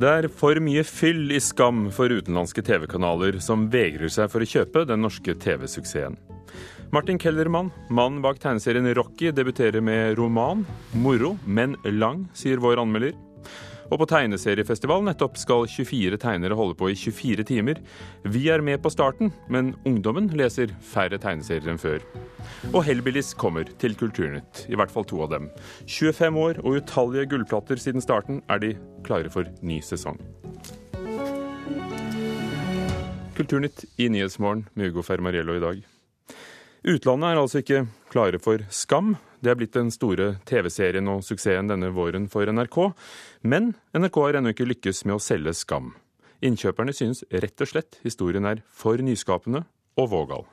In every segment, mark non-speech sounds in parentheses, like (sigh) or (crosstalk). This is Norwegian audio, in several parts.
Det er for mye fyll i skam for utenlandske TV-kanaler som vegrer seg for å kjøpe den norske TV-suksessen. Martin Kellermann, mannen bak tegneserien Rocky, debuterer med roman. Moro, men lang, sier vår anmelder. Og på tegneseriefestival nettopp skal 24 tegnere holde på i 24 timer. Vi er med på starten, men ungdommen leser færre tegneserier enn før. Og Hellbillies kommer til Kulturnytt, i hvert fall to av dem. 25 år og utallige gullplater siden starten er de klare for ny sesong. Kulturnytt i Nyhetsmorgen med Hugo Fermariello i dag. Utlandet er altså ikke klare for Skam. Det er blitt den store TV-serien og suksessen denne våren for NRK. Men NRK har ennå ikke lykkes med å selge Skam. Innkjøperne synes rett og slett historien er for nyskapende og vågal.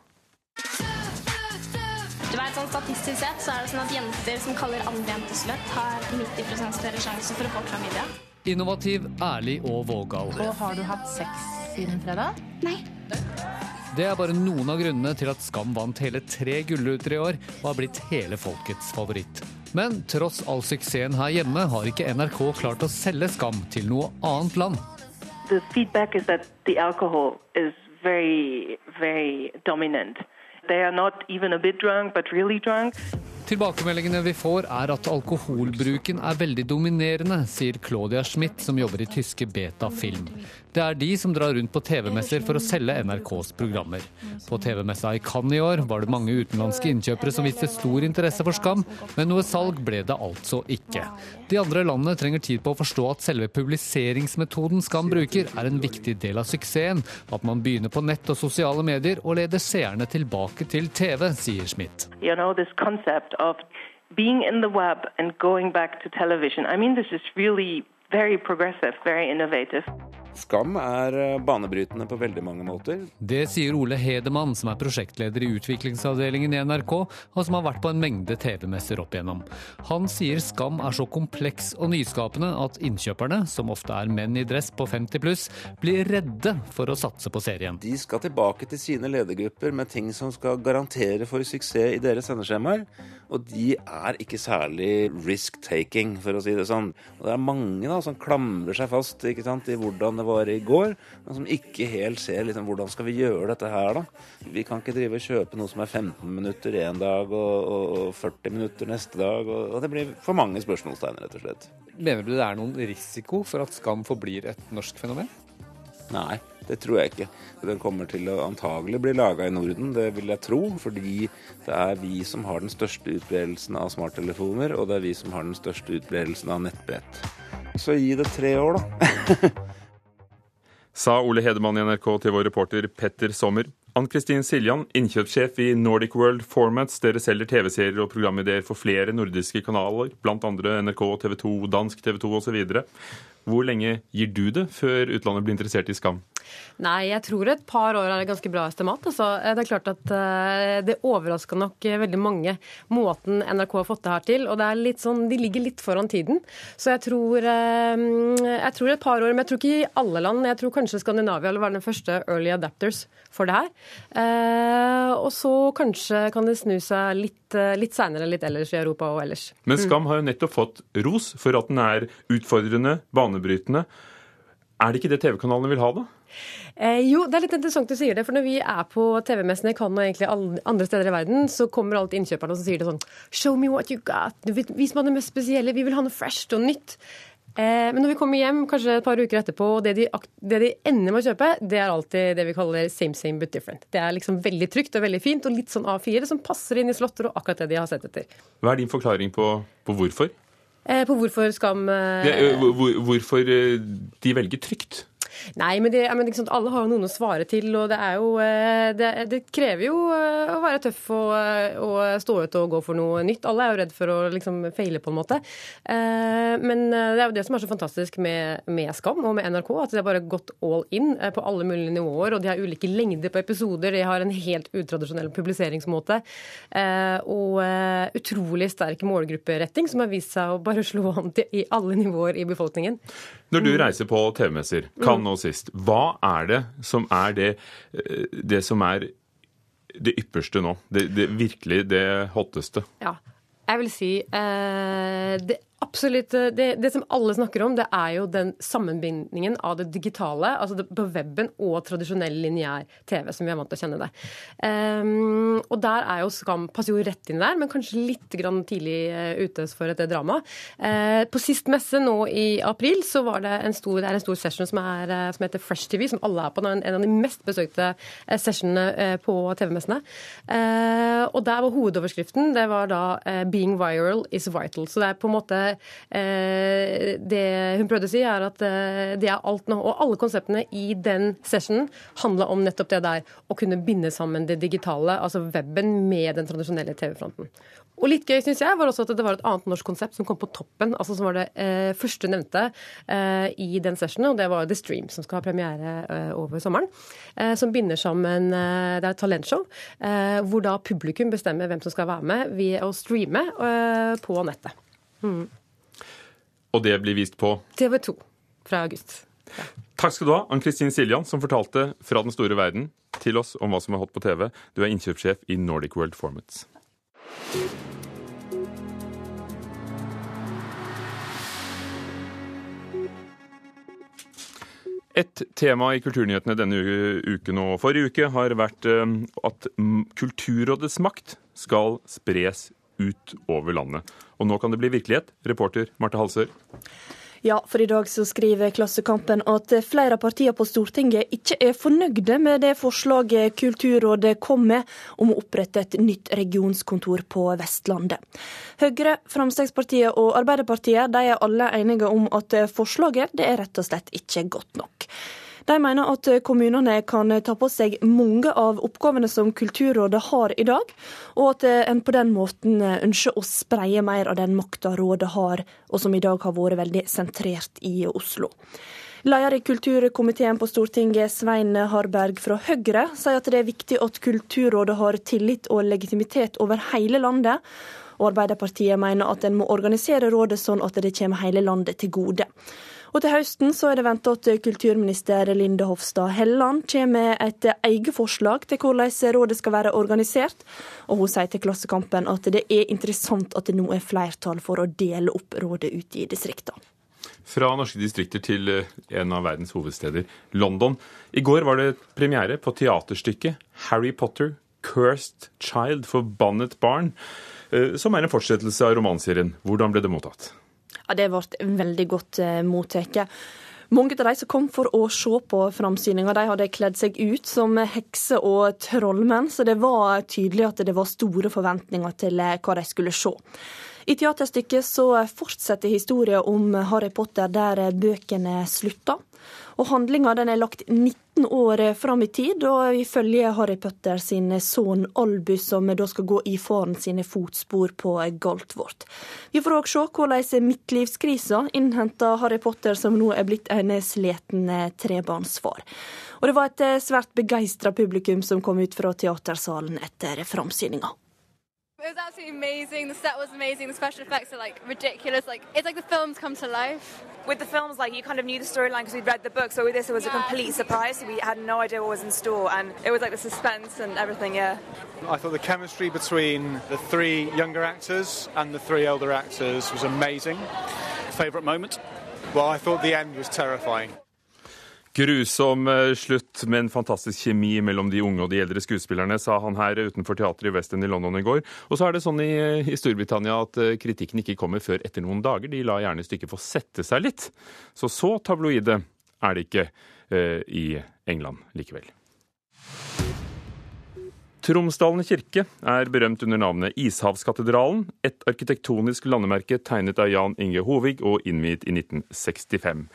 Du vet, sånn Statistisk sett så er det sånn at jenter som kaller andre jenter sløtt, har 90 større sjanse for å få klamydia. Innovativ, ærlig og vågal. Og har du hatt sex siden fredag? Nei. Det er bare noen av grunnene til at Skam vant hele tre gullruter i år og har blitt hele folkets favoritt. Men tross all suksessen her hjemme har ikke NRK klart å selge Skam til noe annet land. The feedback is that the alcohol is very, very dominant. They are not even a bit drunk, but really drunk. Tilbakemeldingene vi får er at alkoholbruken er veldig dominerende, sier Claudia Schmidt, som jobber i tyske Beta Film. Det er de som drar rundt på TV-messer for å selge NRKs programmer. På TV-messa i Cannes i år var det mange utenlandske innkjøpere som viste stor interesse for Skam, men noe salg ble det altså ikke. De andre landene trenger tid på å forstå at selve publiseringsmetoden Skam bruker, er en viktig del av suksessen. At man begynner på nett og sosiale medier og leder seerne tilbake til TV, sier Schmidt. You know, being in the web and going back to television. I mean, this is really very progressive, very innovative. Skam er eh, banebrytende på veldig mange måter. Det sier Ole Hedemann, som er prosjektleder i utviklingsavdelingen i NRK, og som har vært på en mengde TV-messer opp igjennom. Han sier Skam er så kompleks og nyskapende at innkjøperne, som ofte er menn i dress på 50 pluss, blir redde for å satse på serien. De skal tilbake til sine ledergrupper med ting som skal garantere for suksess i deres sendeskjemaer. Og de er ikke særlig risk-taking, for å si det sånn. Og det er mange da som klamrer seg fast ikke sant, i hvordan det var i går, men som ikke helt ser liksom, hvordan skal vi gjøre dette her, da. Vi kan ikke drive og kjøpe noe som er 15 minutter en dag og, og 40 minutter neste dag. Og, og det blir for mange spørsmålstegn, rett og slett. Mener du det er noen risiko for at Skam forblir et norsk fenomen? Nei, det tror jeg ikke. Den kommer til å antagelig bli laga i Norden, det vil jeg tro. Fordi det er vi som har den største utbredelsen av smarttelefoner, og det er vi som har den største utbredelsen av nettbrett. Så gi det tre år, da. Sa Ole Hedemann i NRK til vår reporter Petter Sommer. Ann-Kristin Siljan, innkjøpssjef i Nordic World Formats. Dere selger TV-serier og programideer for flere nordiske kanaler, bl.a. NRK, TV 2, dansk TV 2 osv. Hvor lenge gir du det før utlandet blir interessert i Skam? Nei, jeg tror et par år er et ganske bra estimat. Altså. Det er klart at uh, det overrasker nok veldig mange måten NRK har fått det her til. Og det er litt sånn, de ligger litt foran tiden. Så jeg tror, uh, jeg tror et par år, men jeg tror ikke i alle land. Jeg tror kanskje Skandinavia vil være den første early adapters for det her. Og så kanskje kan det snu seg litt, litt seinere litt ellers i Europa og ellers. Men Skam har jo nettopp fått ros for at den er utfordrende, banebrytende. Er det ikke det TV-kanalene vil ha, da? Eh, jo, det er litt interessant du sier det. For når vi er på TV-messene i Cannes og egentlig alle andre steder i verden, så kommer alltid innkjøperne og sier det sånn Show me what you got. Vis meg det mest spesielle. Vi vil ha noe fresh og nytt. Eh, men når vi kommer hjem kanskje et par uker etterpå, og det de, det de ender med å kjøpe, det er alltid det vi kaller same same but different. Det er liksom veldig trygt og veldig fint, og litt sånn A4 som passer inn i slåtter og akkurat det de har sett etter. Hva er din forklaring på, på hvorfor? Eh, på hvorfor Skam ja, hvor, Hvorfor de velger trygt? Nei, men, det, men liksom, alle har jo noen å svare til, og det er jo Det, det krever jo å være tøff og, og, stå ut og gå for noe nytt. Alle er jo redd for å liksom feile, på en måte. Men det er jo det som er så fantastisk med, med Skam og med NRK, at de har bare gått all in på alle mulige nivåer, og de har ulike lengder på episoder. De har en helt utradisjonell publiseringsmåte. Og utrolig sterk målgrupperetting, som har vist seg å bare (laughs) slå an til i alle nivåer i befolkningen. Når du reiser på TV-messer, kan nå sist, hva er det som er det, det som er det ypperste nå? Det, det virkelig det hotteste? Ja. Jeg vil si eh, det absolutt det, det, som alle snakker om, det er jo den sammenbindingen av det digitale, altså det, på weben, og tradisjonell lineær TV, som vi er vant til å kjenne det. Um, og der er jo Skam passer jo rett inn der, men kanskje litt grann tidlig uh, ute for et drama. Uh, på sist messe nå i april så var det en stor, det en stor session som, er, som heter Fresh TV, som alle er på. En, en av de mest besøkte sessionene på TV-messene. og der var hovedoverskriften det var da 'Being viral is vital'. Så det er på en måte Det hun prøvde å si, er at det er alt nå. Og alle konseptene i den sessionen handla om nettopp det der å kunne binde sammen det digitale, altså weben, med den tradisjonelle TV-fronten. Og litt gøy syns jeg var også at det var et annet norsk konsept som kom på toppen. altså Som var det eh, første nevnte eh, i den sessionen, og det var The Stream, som skal ha premiere eh, over sommeren. Eh, som binder sammen eh, Det er et talentshow eh, hvor da publikum bestemmer hvem som skal være med ved å streame på nettet. Mm. Og det blir vist på? TV 2 fra august. Ja. Takk skal du ha, Ann-Kristin Siljan, som fortalte fra den store verden til oss om hva som er hot på TV. Du er innkjøpssjef i Nordic World Formats. Et tema i Kulturnyhetene denne uken og forrige uke har vært eh, at Kulturrådets makt skal spres ut over landet. Og nå kan det bli virkelighet. Reporter Marte Halser. Ja, for i dag så skriver Klassekampen at flere av partiene på Stortinget ikke er fornøyde med det forslaget Kulturrådet kom med om å opprette et nytt regionskontor på Vestlandet. Høyre, Fremskrittspartiet og Arbeiderpartiet de er alle enige om at forslaget det er rett og slett ikke godt nok. De mener at kommunene kan ta på seg mange av oppgavene som Kulturrådet har i dag, og at en på den måten ønsker å spreie mer av den makta rådet har, og som i dag har vært veldig sentrert i Oslo. Leder i kulturkomiteen på Stortinget, Svein Harberg fra Høyre, sier at det er viktig at Kulturrådet har tillit og legitimitet over hele landet. Og Arbeiderpartiet mener at en må organisere rådet sånn at det kommer hele landet til gode. Og til høsten så er det venta at kulturminister Linde Hofstad Helleland kommer med et eget forslag til hvordan rådet skal være organisert. Og hun sier til Klassekampen at det er interessant at det nå er flertall for å dele opp rådet ute i distriktene. Fra norske distrikter til eh, en av verdens hovedsteder, London. I går var det premiere på teaterstykket Harry Potter, Cursed Child, Forbannet barn, eh, som er en fortsettelse av romanserien. Hvordan ble det mottatt? Ja, Det ble veldig godt eh, mottatt. Mange av de som kom for å se på framsyninga, de hadde kledd seg ut som hekser og trollmenn, så det var tydelig at det var store forventninger til eh, hva de skulle se. I teaterstykket så fortsetter historien om Harry Potter der bøkene slutta. Og handlinga er lagt 19 år fram i tid, og vi følger Harry Potter sin sønn Albus, som da skal gå i faren sine fotspor på Galtvort. Vi får òg se hvordan midtlivskrisa innhenter Harry Potter, som nå er blitt en sliten trebarnsfar. Og det var et svært begeistra publikum som kom ut fra teatersalen etter framsyninga. It was absolutely amazing. The set was amazing. The special effects are like ridiculous. Like it's like the films come to life. With the films, like you kind of knew the storyline because we'd read the book. So with this, it was yeah. a complete surprise. We had no idea what was in store, and it was like the suspense and everything. Yeah. I thought the chemistry between the three younger actors and the three older actors was amazing. Favorite moment? Well, I thought the end was terrifying. Grusom eh, slutt, men fantastisk kjemi mellom de unge og de eldre skuespillerne, sa han her utenfor teatret i West i London i går. Og så er det sånn i, i, Storbritannia at eh, kritikken ikke kommer før etter noen dager. De lar gjerne stykket få sette seg litt. Så så tabloide er det ikke eh, i England likevel. Tromsdalen kirke er berømt under navnet Ishavskatedralen, et arkitektonisk landemerke tegnet av Jan Inge Hovig og innviet i 1965.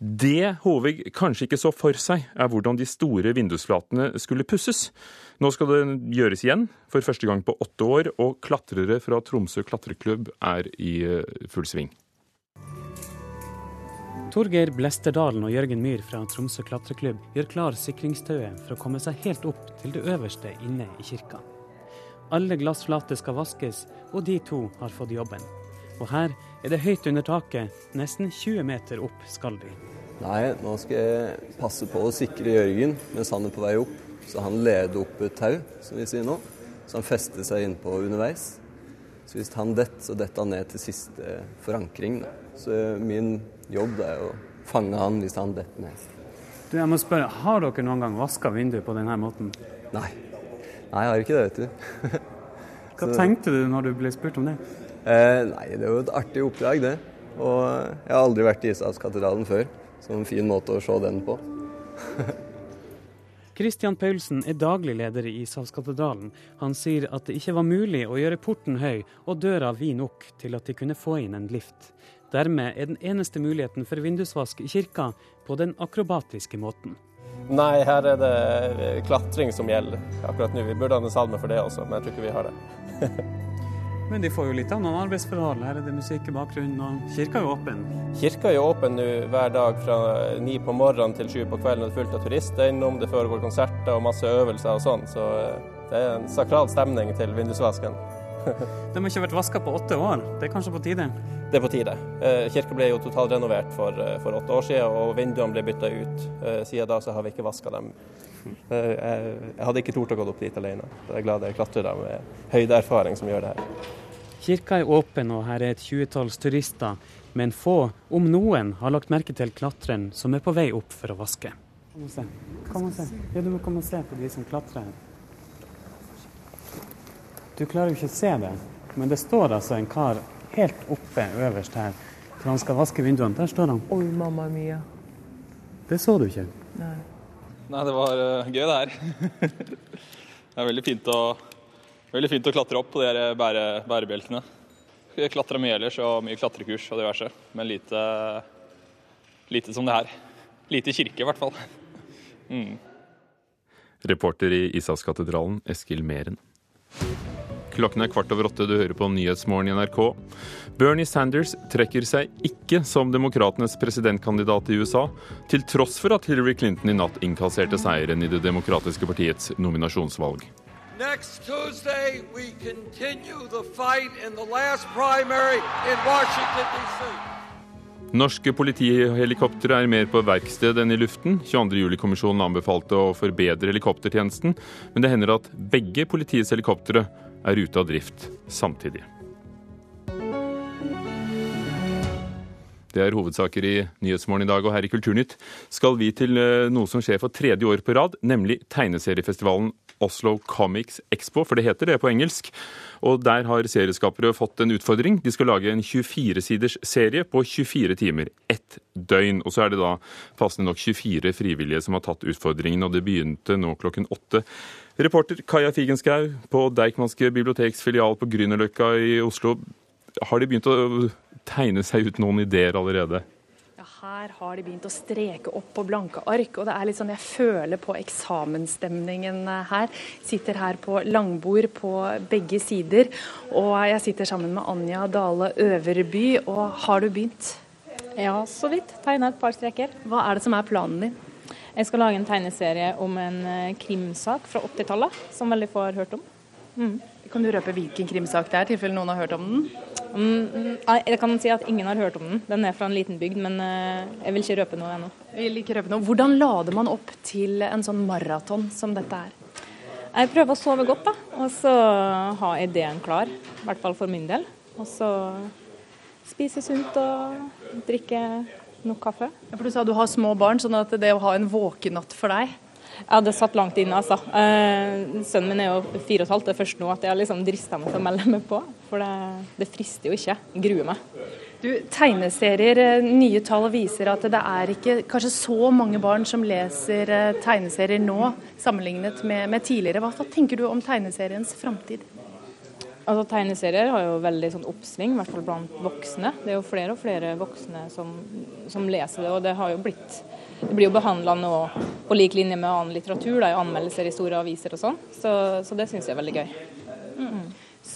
Det Håvig kanskje ikke så for seg, er hvordan de store vindusflatene skulle pusses. Nå skal det gjøres igjen, for første gang på åtte år, og klatrere fra Tromsø klatreklubb er i eh, full sving. Torgeir Blesterdalen og Jørgen Myhr fra Tromsø klatreklubb gjør klar sikringstauet for å komme seg helt opp til det øverste inne i kirka. Alle glassflater skal vaskes, og de to har fått jobben. Og her er det høyt under taket, nesten 20 meter opp skal de. Nei, nå skal jeg passe på å sikre Jørgen mens han er på vei opp. Så han leder opp et tau, som vi sier nå. Så han fester seg innpå underveis. Så hvis han detter, så detter han ned til siste forankring. Da. Så min jobb er å fange han hvis han detter ned. Du, jeg må spørre, Har dere noen gang vaska vinduet på denne måten? Nei. Nei, jeg har ikke det, vet du. (laughs) Hva så... tenkte du når du ble spurt om det? Eh, nei, det er jo et artig oppdrag, det. Og jeg har aldri vært i Ishavskatedralen før. Så en fin måte å se den på. (laughs) Christian Paulsen er daglig leder i Ishavskatedralen. Han sier at det ikke var mulig å gjøre porten høy og døra vid nok til at de kunne få inn en lift. Dermed er den eneste muligheten for vindusvask i kirka på den akrobatiske måten. Nei, her er det klatring som gjelder akkurat nå. Vi burde ha en salme for det også, men jeg tror ikke vi har det. (laughs) men de får jo litt av noen arbeidsforhold. Her er det musikk i bakgrunnen, og kirka er jo åpen? Kirka er jo åpen nå hver dag fra ni på morgenen til sju på kvelden. Det er fullt av turister innom, det foregår konserter og masse øvelser og sånn. Så eh, det er en sakral stemning til vindusvasken. (laughs) De har ikke vært vaska på åtte år. Det er kanskje på tide? Det er på tide. Eh, kirka ble jo totalrenovert for, eh, for åtte år siden, og vinduene ble bytta ut. Siden da så har vi ikke vaska dem. Jeg, hadde ikke tort å gå opp dit alene. Jeg er glad det er klatrere med høydeerfaring som gjør det her. Kirka er åpen, og her er et tjuetalls turister. Men få, om noen, har lagt merke til klatreren som er på vei opp for å vaske. Kom og se. Kom og se. Ja, du må komme og se på de som klatrer her. Du klarer jo ikke å se det, men det står altså en kar helt oppe øverst her. For han skal vaske vinduene. Der står han. Oi, mamma mia. Det så du ikke? Nei. Nei, det var uh, gøy, det her. (laughs) det er veldig fint, å, veldig fint å klatre opp på de bære, bærebjelkene. Jeg klatra mye ellers og mye klatrekurs og diverse, men lite, lite som det her. Lite kirke, i hvert fall. (laughs) Mm. Reporter i Isakskatedralen, Eskil Meren. Klokken er kvart over åtte, du hører på Nyhetsmorgen i NRK. Bernie Sanders trekker seg ikke som demokratenes presidentkandidat i USA, til tross for at Hillary Clinton i natt innkasserte seieren i Det demokratiske partiets nominasjonsvalg. Next Tuesday, we continue the fight in the last primary in Washington, D.C. Norske politihelikoptre er mer på verksted enn i luften. 22.07-kommisjonen anbefalte å forbedre helikoptertjenesten, men det hender at begge politiets helikoptre er ute av drift samtidig. Det er hovedsaker i Nyhetsmorgen i dag, og her i Kulturnytt skal vi til eh, noe som skjer for tredje år på rad, nemlig tegneseriefestivalen Oslo Comics Expo, for det heter det på engelsk. Og der har serieskapere fått en utfordring. De skal lage en 24-siders serie på 24 timer. Ett døgn. Og så er det da passende nok 24 frivillige som har tatt utfordringen, og det begynte nå klokken åtte. Reporter Kaja Figenschou på Deichmanske biblioteks filial på Grünerløkka i Oslo. Har de begynt å tegne seg ut noen ideer allerede? Her har de begynt å streke opp på blanke ark. og det er litt sånn Jeg føler på eksamensstemningen her. Sitter her på langbord på begge sider. Og jeg sitter sammen med Anja Dale Øverby. Og har du begynt? Ja, så vidt. Tegna et par streker. Hva er det som er planen din? Jeg skal lage en tegneserie om en eh, krimsak fra 80-tallet, som veldig få har hørt om. Mm. Kan du røpe hvilken krimsak det er, i tilfelle noen har hørt om den? Mm, jeg kan si at ingen har hørt om den. Den er fra en liten bygd, men eh, jeg vil ikke røpe noe ennå. Røpe noe. Hvordan lader man opp til en sånn maraton som dette er? Jeg prøver å sove godt, da. Og så ha ideen klar. I hvert fall for min del. Og så spise sunt og drikke nok kaffe. Ja, for Du sa du har små barn, sånn at det å ha en våkenatt for deg Ja, det satt langt inne, altså. Eh, sønnen min er jo fire og et halvt. Det er først nå at jeg har liksom drista meg til å melde meg på. For det, det frister jo ikke. Gruer meg. Du, Tegneserier, eh, nye tall viser at det er ikke kanskje så mange barn som leser eh, tegneserier nå, sammenlignet med, med tidligere. Hva, hva tenker du om tegneseriens framtid? Altså Tegneserier har jo veldig sånn oppsving, i hvert fall blant voksne. Det er jo flere og flere voksne som, som leser det, og det har jo blitt det blir jo behandla nå på lik linje med annen litteratur, da, i anmeldelser i store aviser og sånn. Så, så, det syns jeg er veldig gøy.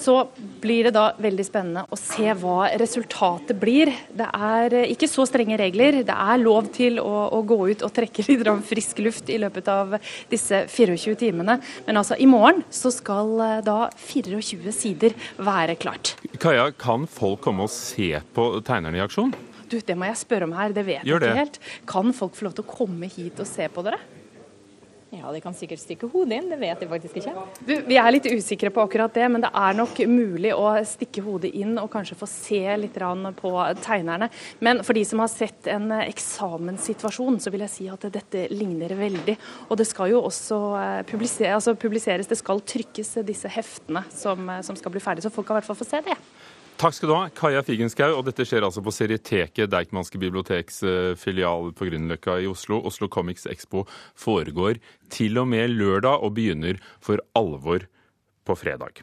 Så blir det da veldig spennende å se hva resultatet blir. Det er eh, ikke så strenge regler. Det er lov til å, å gå ut og trekke litt frisk luft i løpet av disse 24 timene. Men altså, i morgen så skal eh, da 24 sider være klart. Kaja, kan folk komme og se på tegnerne i aksjon? Du, Det må jeg spørre om her, det vet jeg ikke helt. Kan folk få lov til å komme hit og se på dere? Ja, de kan sikkert stikke hodet inn, det vet de faktisk ikke. Du, vi er litt usikre på akkurat det, men det er nok mulig å stikke hodet inn og kanskje få se litt på tegnerne. Men for de som har sett en eksamenssituasjon, så vil jeg si at dette ligner veldig. Og det skal jo også eh, publiseres, altså publiseres, det skal trykkes disse heftene som, eh, som skal bli ferdig, så folk kan i hvert fall få se det. Takk skal du ha, Kaja Figenschou. Og dette skjer altså på Serieteket, Deichmanske biblioteks eh, filial på Grünerløkka i Oslo. Oslo Comics Expo foregår til og med lørdag og begynner for alvor på fredag.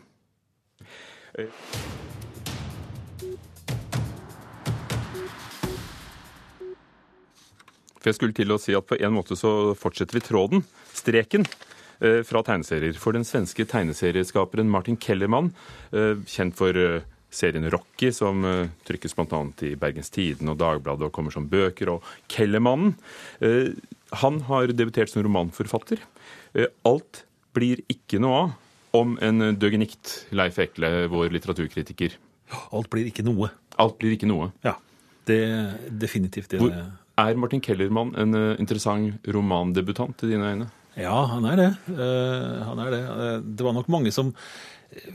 For jeg skulle til å si at på en måte så fortsetter vi tråden, streken, eh, fra tegneserier. For den svenske tegneserieskaperen Martin Kellermann, eh, kjent for serien Rocky, som trykkes bl.a. i Bergens Tidende og Dagbladet og kommer som bøker, og Kellermannen, han har debutert som romanforfatter. Alt blir ikke noe av om en døgenikt, Leif Ekle, vår litteraturkritiker. Alt blir ikke noe. Alt blir ikke noe. Ja, det definitivt det. Hvor, er Martin Kellermann en interessant romandebutant i dine øyne? Ja, han er det. Uh, han er det. Uh, det var nok mange som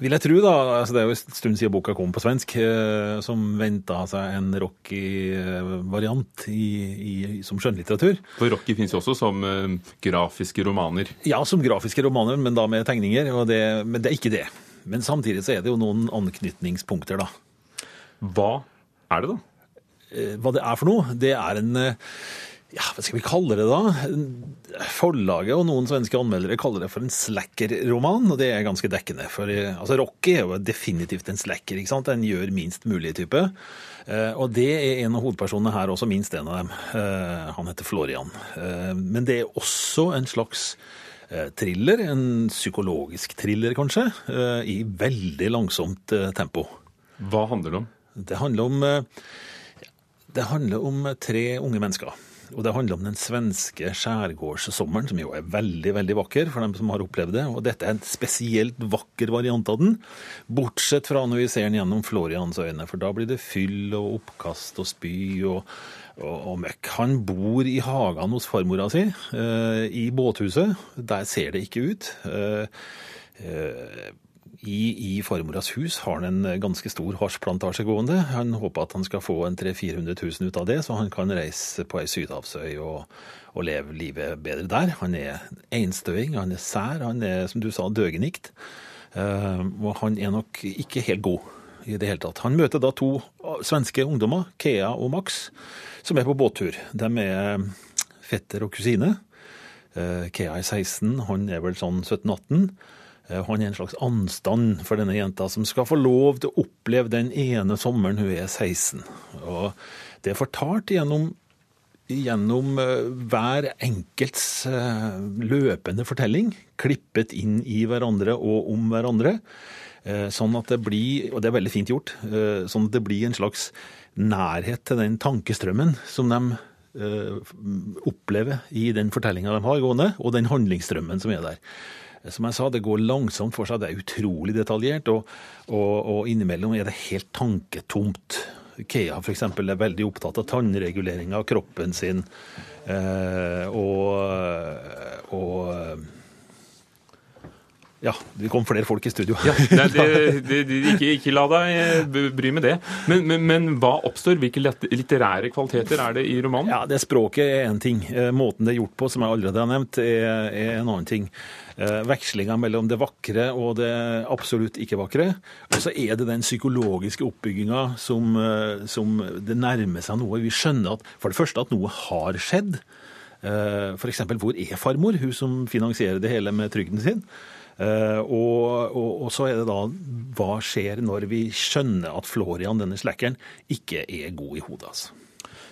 vil jeg tro, da, altså det er jo en stund siden boka kom på svensk, uh, som venta seg en Rocky-variant som skjønnlitteratur. For Rocky fins jo også som grafiske romaner? Ja, som grafiske romaner, men da med tegninger. Det, men det er ikke det. Men samtidig så er det jo noen anknytningspunkter, da. Hva er det, da? Hva det er for noe? Det er en ja, hva skal vi kalle det da? Forlaget og noen svenske anmeldere kaller det for en slacker-roman, og det er ganske dekkende. For altså, Rocky er jo definitivt en slacker. ikke sant? En gjør minst mulig type. Og det er en av hovedpersonene her, også minst en av dem. Han heter Florian. Men det er også en slags thriller, en psykologisk thriller kanskje, i veldig langsomt tempo. Hva handler det om? Det handler om, det handler om tre unge mennesker. Og det handler om den svenske skjærgårdssommeren, som jo er veldig veldig vakker for dem som har opplevd det. Og dette er en spesielt vakker variant av den, bortsett fra når vi ser den gjennom Florians øyne. For da blir det fyll og oppkast og spy og, og, møkk. Han bor i hagen hos farmora si, eh, i båthuset. Der ser det ikke ut. Eh, eh, i, i farmoras hus har han en ganske stor hasjplantasje gående. Han håper at han skal få en 300 000-400 000 ut av det, så han kan reise på ei sydhavsøy og, og, leve livet bedre der. Han er einstøing, han er sær, han er, som du sa, døgenikt. Uh, og han er nok ikke helt god i det hele tatt. Han møter da to svenske ungdommer, Kea og Max, som er på båttur. De er fetter og kusine. Kea er 16, han er vel sånn 17-18. Eh, han er en slags anstand for denne jenta, som skal få lov til å oppleve den ene sommeren hun er 16. Og det er fortalt gjennom, gjennom eh, hver enkelts eh, løpende fortelling, klippet inn i hverandre og om hverandre. Sånn at det blir, og det er veldig fint gjort, sånn at det blir en slags nærhet til den tankestrømmen som de opplever i den fortellinga de har gående, og den handlingsstrømmen som er der. Som jeg sa, det går langsomt for seg. Det er utrolig detaljert, og, og, og innimellom er det helt tanketomt. Kea f.eks. er veldig opptatt av tannregulering av kroppen sin. Eh, og, og ja, det kom flere folk i studio. Ja, (laughs) det, det, det, ikke, ikke, la deg bry med det. Men, men, men, hva oppstår? Hvilke litterære kvaliteter er det i romanen? Ja, det Språket er én ting. Eh, måten det er gjort på, som jeg allerede har nevnt, er, er en annen ting. Eh, vekslinga mellom det vakre og det absolutt ikke vakre. Og så er det den psykologiske oppbygginga som, eh, som det nærmer seg noe. Vi skjønner at for det første at noe har skjedd. F.eks. hvor er farmor, hun som finansierer det hele med trygden sin? Uh, og, og, og, så er det da hva skjer når vi skjønner at Florian, denne slackeren, ikke er god i hodet. altså.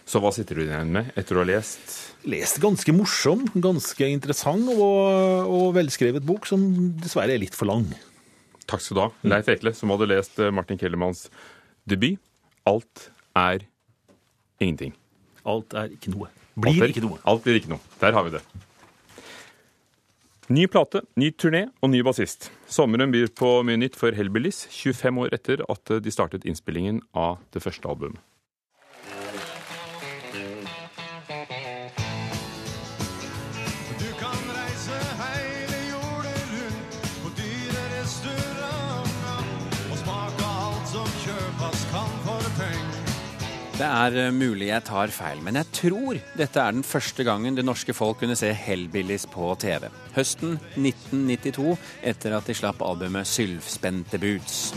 Så hva sitter du igjen med etter å ha lest? Lest ganske morsom, ganske interessant og, og velskrevet bok, som dessverre er litt for lang. Takk skal du ha. Leif Ekle, som hadde lest eh, Martin Kellermanns debut. Alt er ingenting. Alt er ikke noe. Blir er, ikke noe. Alt blir ikke noe. Der har vi det. Ny plate, ny turné og ny bassist. Sommeren byr på mye nytt for Hellbillies, 25 år etter at de startet innspillingen av det første albumet. Det er eh, mulig jeg tar feil, men jeg tror dette er den første gangen det norske folk kunne se Hellbillies på TV. Høsten 1992, etter at de slapp albumet 'Sylvspente Boots'.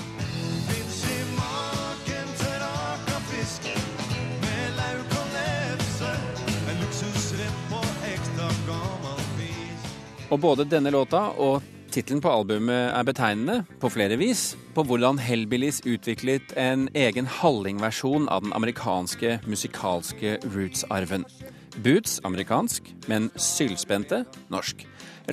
Og både denne låta og tittelen på albumet er betegnende, på flere vis, på hvordan Hellbillies utviklet en egen hallingversjon av den amerikanske musikalske roots-arven. Boots amerikansk, men sylspente norsk.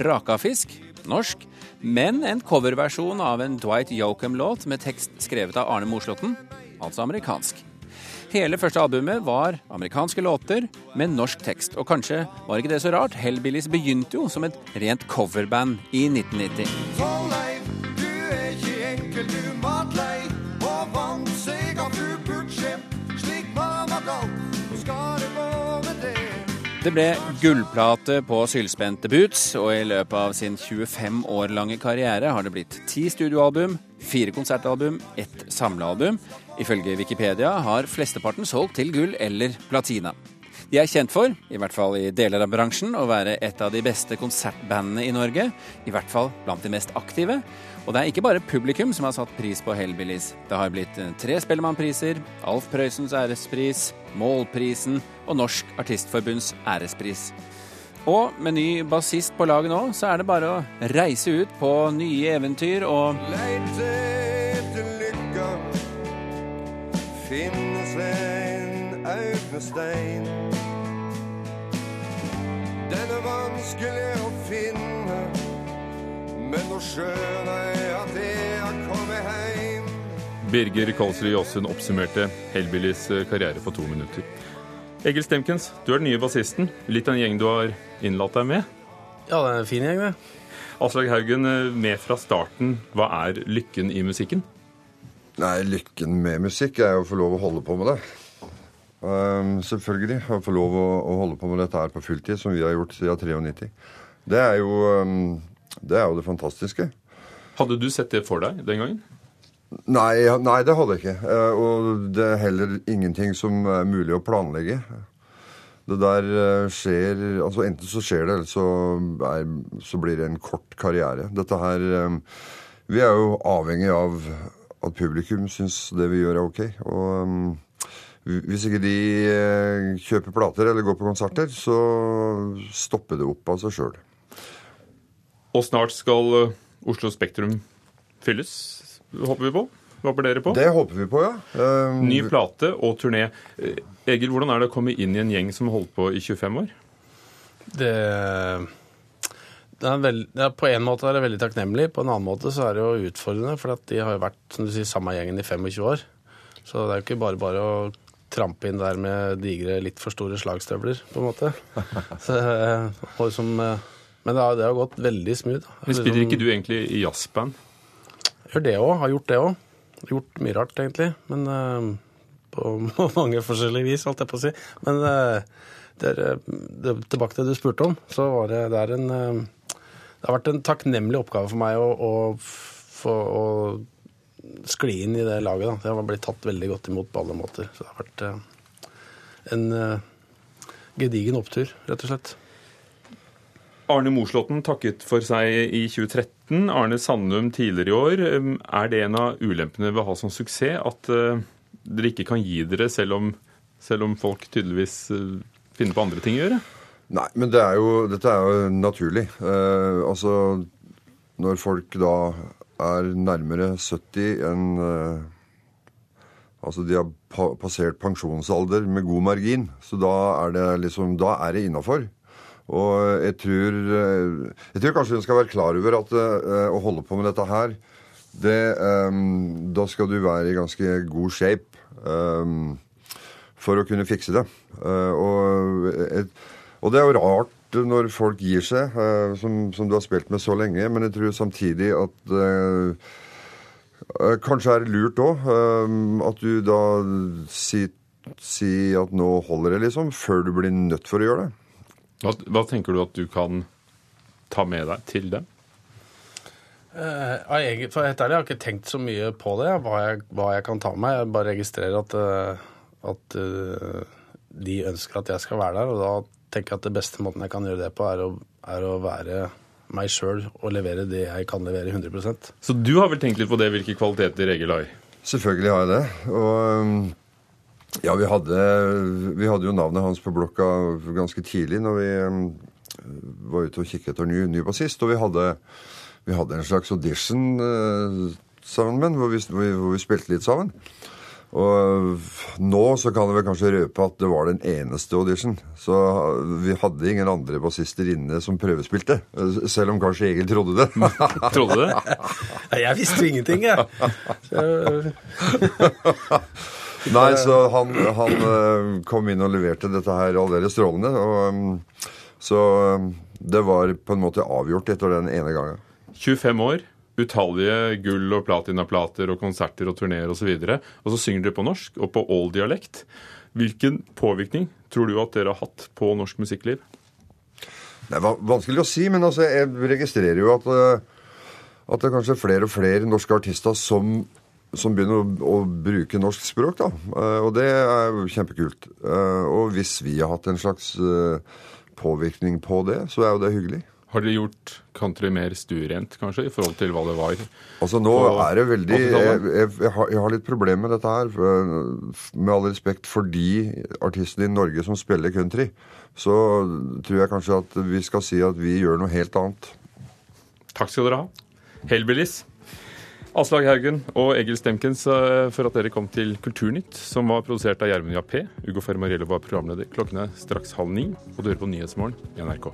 Rakafisk norsk, men en coverversjon av en Dwight Yoakam-låt med tekst skrevet av Arne Moslåtten, altså amerikansk. Hele første albumet var amerikanske låter med norsk tekst. Og kanskje var ikke det så rart. Hellbillies begynte jo som et rent coverband i 1990. Torleif, du er ikke enkel, du matlei. Og vant av ubudsjem, slik man har. Nå skal det gå det. Det ble gullplate på sylspente boots, og i løpet av sin 25 år lange karriere har det blitt ti studioalbum, fire konsertalbum, ett samlealbum. Ifølge Wikipedia har flesteparten solgt til gull eller platina. De er kjent for, i hvert fall i deler av bransjen, å være et av de beste konsertbandene i Norge. I hvert fall blant de mest aktive. Og det er ikke bare publikum som har satt pris på Hellbillies. Det har blitt eh, tre Spellemannpriser, Alf Prøysens ærespris, Målprisen og Norsk Artistforbunds ærespris. Og med ny bassist på laget nå, så er det bare å reise ut på nye eventyr og lykka, finnes en augnestein. Den er vanskelig å finne, men nå skjønner jeg at jeg har kommet heim. Birger Kolsrud Jåssund oppsummerte Hellbillies eh, karriere på to minutter. Egil Stemkens, du er den nye bassisten. Litt av en gjeng du har innlatt deg med? Ja, det er en fin gjeng, det. Aslak Haugen, eh, med fra starten. Hva er lykken i musikken? Nei, lykken med musikk er jo å få lov å holde på med det. Um, selvfølgelig. Å få lov å, å holde på med dette her på fulltid, som vi har gjort siden 93. Det er jo, um, det, er jo det fantastiske. Hadde du sett det for deg den gangen? Nei, nei, det hadde jeg ikke. Eh, Og det er heller ingenting som er mulig å planlegge. Det der eh, skjer altså Enten så skjer det, eller så, er, så blir det en kort karriere. Dette her eh, Vi er jo avhengig av at publikum syns det vi gjør, er ok. Og um, hvis ikke de uh, kjøper plater eller går på konserter, så stopper det opp av seg sjøl. Og snart skal eh, Oslo Spektrum fylles, håper vi på? Håper dere på? Det håper vi på, ja. Um, Ny plate og turné. Eh, Egil, hvordan er det å komme inn i en gjeng som har holdt på i 25 år? Det, det er vel, det er på en måte er det veldig takknemlig, på en annen måte så er det jo utfordrende. For at de har jo vært som du sier, samme gjengen i 25 år. Så det er jo ikke bare bare å trampe inn der med digre, litt for store slagstøvler, på en måte. (laughs) Så, eh, og liksom, eh, men det har, det har gått veldig smooth. Men Spiller ikke du egentlig i jazzband? Gjør det òg. Har gjort det òg. Gjort mye rart, egentlig. Men eh, på (laughs) mange forskjellige vis, holdt jeg på å si. Men eh, det er, tilbake til det du spurte om, så var det, det en eh, Det har vært en takknemlig oppgave for meg å, å, for, å skli inn i det laget. Da. Jeg har blitt tatt veldig godt imot på alle måter. Så det har vært eh, en eh, gedigen opptur, rett og slett. Arne Moslåtten takket for seg i 2013. Arne Sandum tidligere i år. Er det en av ulempene ved å ha sånn suksess at dere ikke kan gi dere, selv om, selv om folk tydeligvis finner på andre ting å gjøre? Nei, men det er jo, dette er jo naturlig. Eh, altså, når folk da er nærmere 70 enn eh, Altså, de har pa passert pensjonsalder med god margin, så da er det liksom, da er det innafor. Og jeg tror, eh, jeg tror kanskje hun skal være klar over at eh, å holde på med dette her, det, eh, da skal du være i ganske god shape eh, for å kunne fikse det. Eh, og, og det er jo rart når folk gir seg, eh, som, som du har spilt med så lenge, men jeg tror samtidig at eh, Kanskje er det lurt òg at du da sier si at nå holder det, liksom, før du blir nødt for å gjøre det. Hva, hva tenker du at du kan ta med deg til dem? Uh, jeg, for helt ærlig, jeg har ikke tenkt så mye på det, hva jeg, hva jeg kan ta med. Jeg bare registrerer at, eh, at uh, de ønsker at jeg skal være der. Og da tenker jeg at det beste måten jeg kan gjøre det på, er å, er å være meg sjøl og levere det jeg kan levere 100% Så du har vel tenkt litt på det, hvilke kvaliteter Egil har? Selvfølgelig har jeg det. Og um, ja, vi hadde, vi hadde jo navnet hans på blokka ganske tidlig når vi um, var ute og kikket etter ny, ny bassist. Og vi hadde, vi hadde en slags audition uh, sammen med hvor, vi- hvor, vi- hvor vi spilte litt sammen. Og nå så kan jeg vel kanskje røpe at det var den eneste audition. Så vi hadde ingen andre bassister inne som prøvespilte. Selv om kanskje Egil trodde det. (laughs) Trodde det? Nei, Jeg visste jo ingenting, jeg. Så- (laughs) Nei, så han, han eh, kom inn og leverte dette her aldeles strålende. Og, um, så um, det var på en måte avgjort etter den ene gangen. 25 år, utallige gull- og platinaplater og konserter og turneer osv. Og, så og så synger dere på norsk og på all-dialekt. Hvilken påvirkning tror du at dere har hatt på norsk musikkliv? Det er vanskelig å si, men altså, jeg registrerer jo at, eh, at det er kanskje flere og flere norske artister som, som begynner å, å bruke norsk språk. da. Eh, Og det er jo kjempekult. Eh, Og hvis vi har hatt en slags påvirkning på det, så er jo det hyggelig. Har dere gjort country mer stuerent, kanskje, i forhold til hva det var? Altså Nå er det veldig jeg, jeg, jeg, har, jeg har litt problemer med dette her. Med all respekt for de artistene i Norge som spiller country, så tror jeg kanskje at vi skal si at vi gjør noe helt annet. Takk skal dere ha. Hellbillies. Aslag Haugen og Egil Stemkens eh, for at dere kom til Kulturnytt, som var produsert av Gjermund Jappé. Ugo Fermariello var programleder. Klokken er straks halv ni, og du hører på Nyhetsmorgen i NRK.